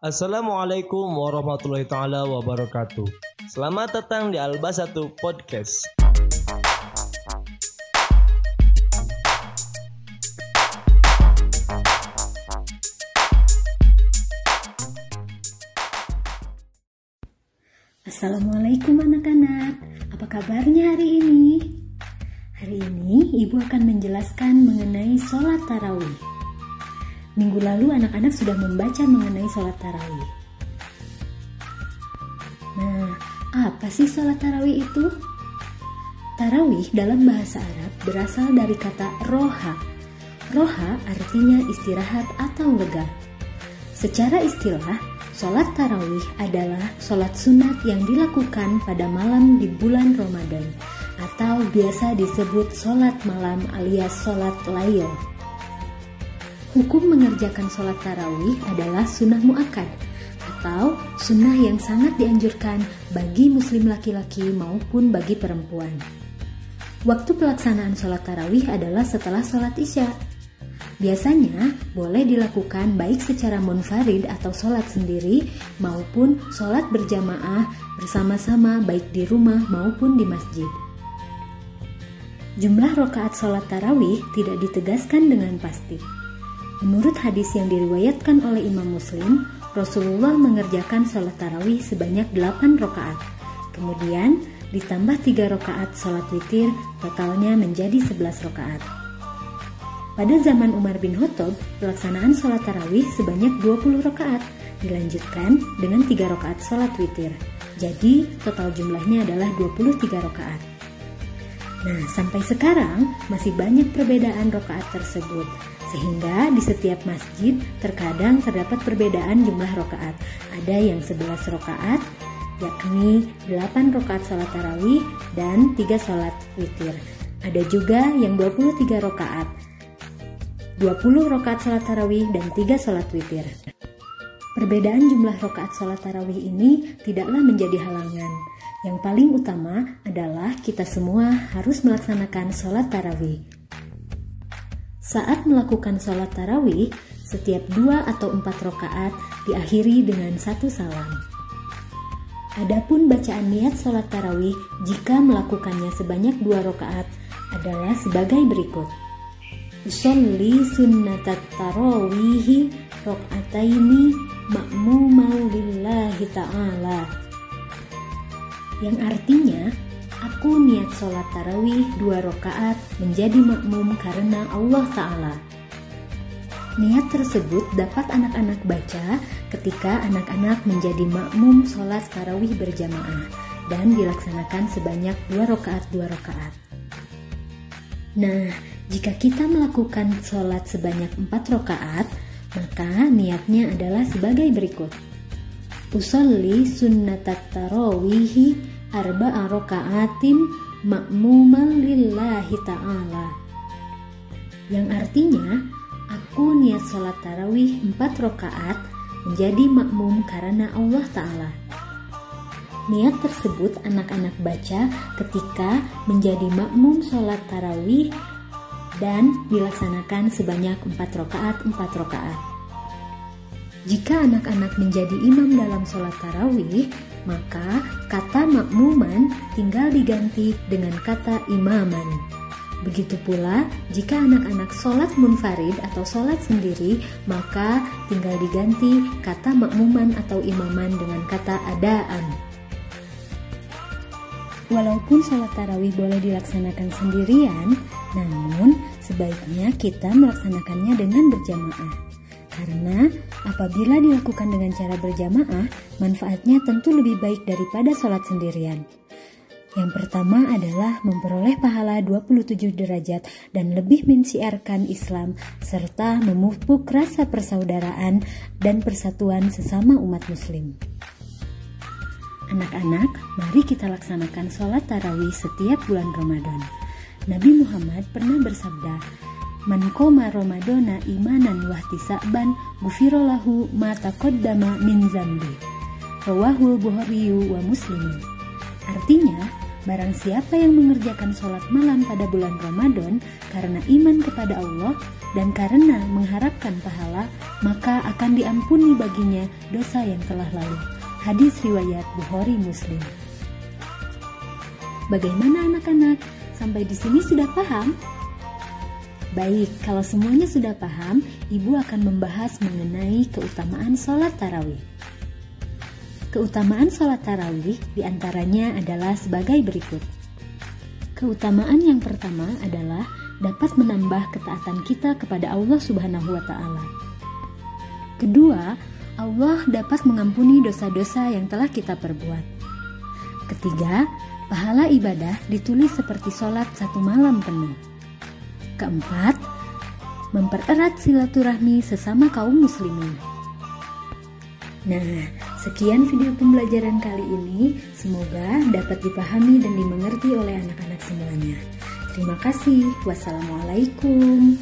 Assalamualaikum warahmatullahi taala wabarakatuh. Selamat datang di Alba 1 Podcast. Assalamualaikum anak-anak, apa kabarnya hari ini? Hari ini ibu akan menjelaskan mengenai sholat tarawih. Minggu lalu anak-anak sudah membaca mengenai sholat tarawih. Nah, apa sih sholat tarawih itu? Tarawih dalam bahasa Arab berasal dari kata roha. Roha artinya istirahat atau lega. Secara istilah, sholat tarawih adalah sholat sunat yang dilakukan pada malam di bulan Ramadan atau biasa disebut sholat malam alias sholat layl. Hukum mengerjakan sholat tarawih adalah sunnah mu'akad atau sunnah yang sangat dianjurkan bagi muslim laki-laki maupun bagi perempuan. Waktu pelaksanaan sholat tarawih adalah setelah sholat isya. Biasanya boleh dilakukan baik secara munfarid atau sholat sendiri maupun sholat berjamaah bersama-sama baik di rumah maupun di masjid. Jumlah rokaat sholat tarawih tidak ditegaskan dengan pasti. Menurut hadis yang diriwayatkan oleh Imam Muslim, Rasulullah mengerjakan sholat tarawih sebanyak 8 rokaat. Kemudian ditambah 3 rokaat sholat witir, totalnya menjadi 11 rokaat. Pada zaman Umar bin Khattab, pelaksanaan sholat tarawih sebanyak 20 rokaat, dilanjutkan dengan 3 rokaat sholat witir. Jadi total jumlahnya adalah 23 rokaat. Nah, sampai sekarang masih banyak perbedaan rokaat tersebut, sehingga di setiap masjid terkadang terdapat perbedaan jumlah rokaat. Ada yang 11 rokaat, yakni 8 rokaat sholat tarawih dan 3 sholat witir. Ada juga yang 23 rokaat, 20 rokaat sholat tarawih dan 3 sholat witir. Perbedaan jumlah rokaat sholat tarawih ini tidaklah menjadi halangan. Yang paling utama adalah kita semua harus melaksanakan sholat tarawih. Saat melakukan sholat tarawih, setiap dua atau empat rokaat diakhiri dengan satu salam. Adapun bacaan niat sholat tarawih jika melakukannya sebanyak dua rokaat adalah sebagai berikut. Usolli sunnatat tarawihi rokataini makmumal lillahi ta'ala yang artinya aku niat sholat tarawih dua rakaat menjadi makmum karena Allah Ta'ala. Niat tersebut dapat anak-anak baca ketika anak-anak menjadi makmum sholat tarawih berjamaah dan dilaksanakan sebanyak dua rakaat dua rakaat. Nah, jika kita melakukan sholat sebanyak empat rakaat, maka niatnya adalah sebagai berikut. Usolli sunnatat tarawihi arba'a raka'atin makmuman lillahi ta'ala yang artinya aku niat sholat tarawih 4 rakaat menjadi makmum karena Allah Ta'ala Niat tersebut anak-anak baca ketika menjadi makmum sholat tarawih dan dilaksanakan sebanyak 4 rakaat 4 rakaat. Jika anak-anak menjadi imam dalam sholat tarawih, maka kata makmuman tinggal diganti dengan kata imaman. Begitu pula jika anak-anak sholat munfarid atau sholat sendiri, maka tinggal diganti kata makmuman atau imaman dengan kata adaan. Walaupun sholat tarawih boleh dilaksanakan sendirian, namun sebaiknya kita melaksanakannya dengan berjamaah. Karena apabila dilakukan dengan cara berjamaah, manfaatnya tentu lebih baik daripada sholat sendirian. Yang pertama adalah memperoleh pahala 27 derajat dan lebih mensiarkan Islam serta memupuk rasa persaudaraan dan persatuan sesama umat muslim. Anak-anak, mari kita laksanakan sholat tarawih setiap bulan Ramadan. Nabi Muhammad pernah bersabda, Man koma Ramadana imanan wahtisaban gufirolahu ma taqaddama min zambi. Rawahul Bukhari wa Muslim. Artinya, Barang siapa yang mengerjakan sholat malam pada bulan Ramadan karena iman kepada Allah dan karena mengharapkan pahala, maka akan diampuni baginya dosa yang telah lalu. Hadis riwayat Bukhari Muslim. Bagaimana anak-anak? Sampai di sini sudah paham? Baik, kalau semuanya sudah paham, Ibu akan membahas mengenai keutamaan sholat tarawih. Keutamaan sholat tarawih di antaranya adalah sebagai berikut. Keutamaan yang pertama adalah dapat menambah ketaatan kita kepada Allah Subhanahu wa Ta'ala. Kedua, Allah dapat mengampuni dosa-dosa yang telah kita perbuat. Ketiga, pahala ibadah ditulis seperti sholat satu malam penuh. Keempat, mempererat silaturahmi sesama kaum muslimin. Nah, sekian video pembelajaran kali ini. Semoga dapat dipahami dan dimengerti oleh anak-anak semuanya. Terima kasih. Wassalamualaikum.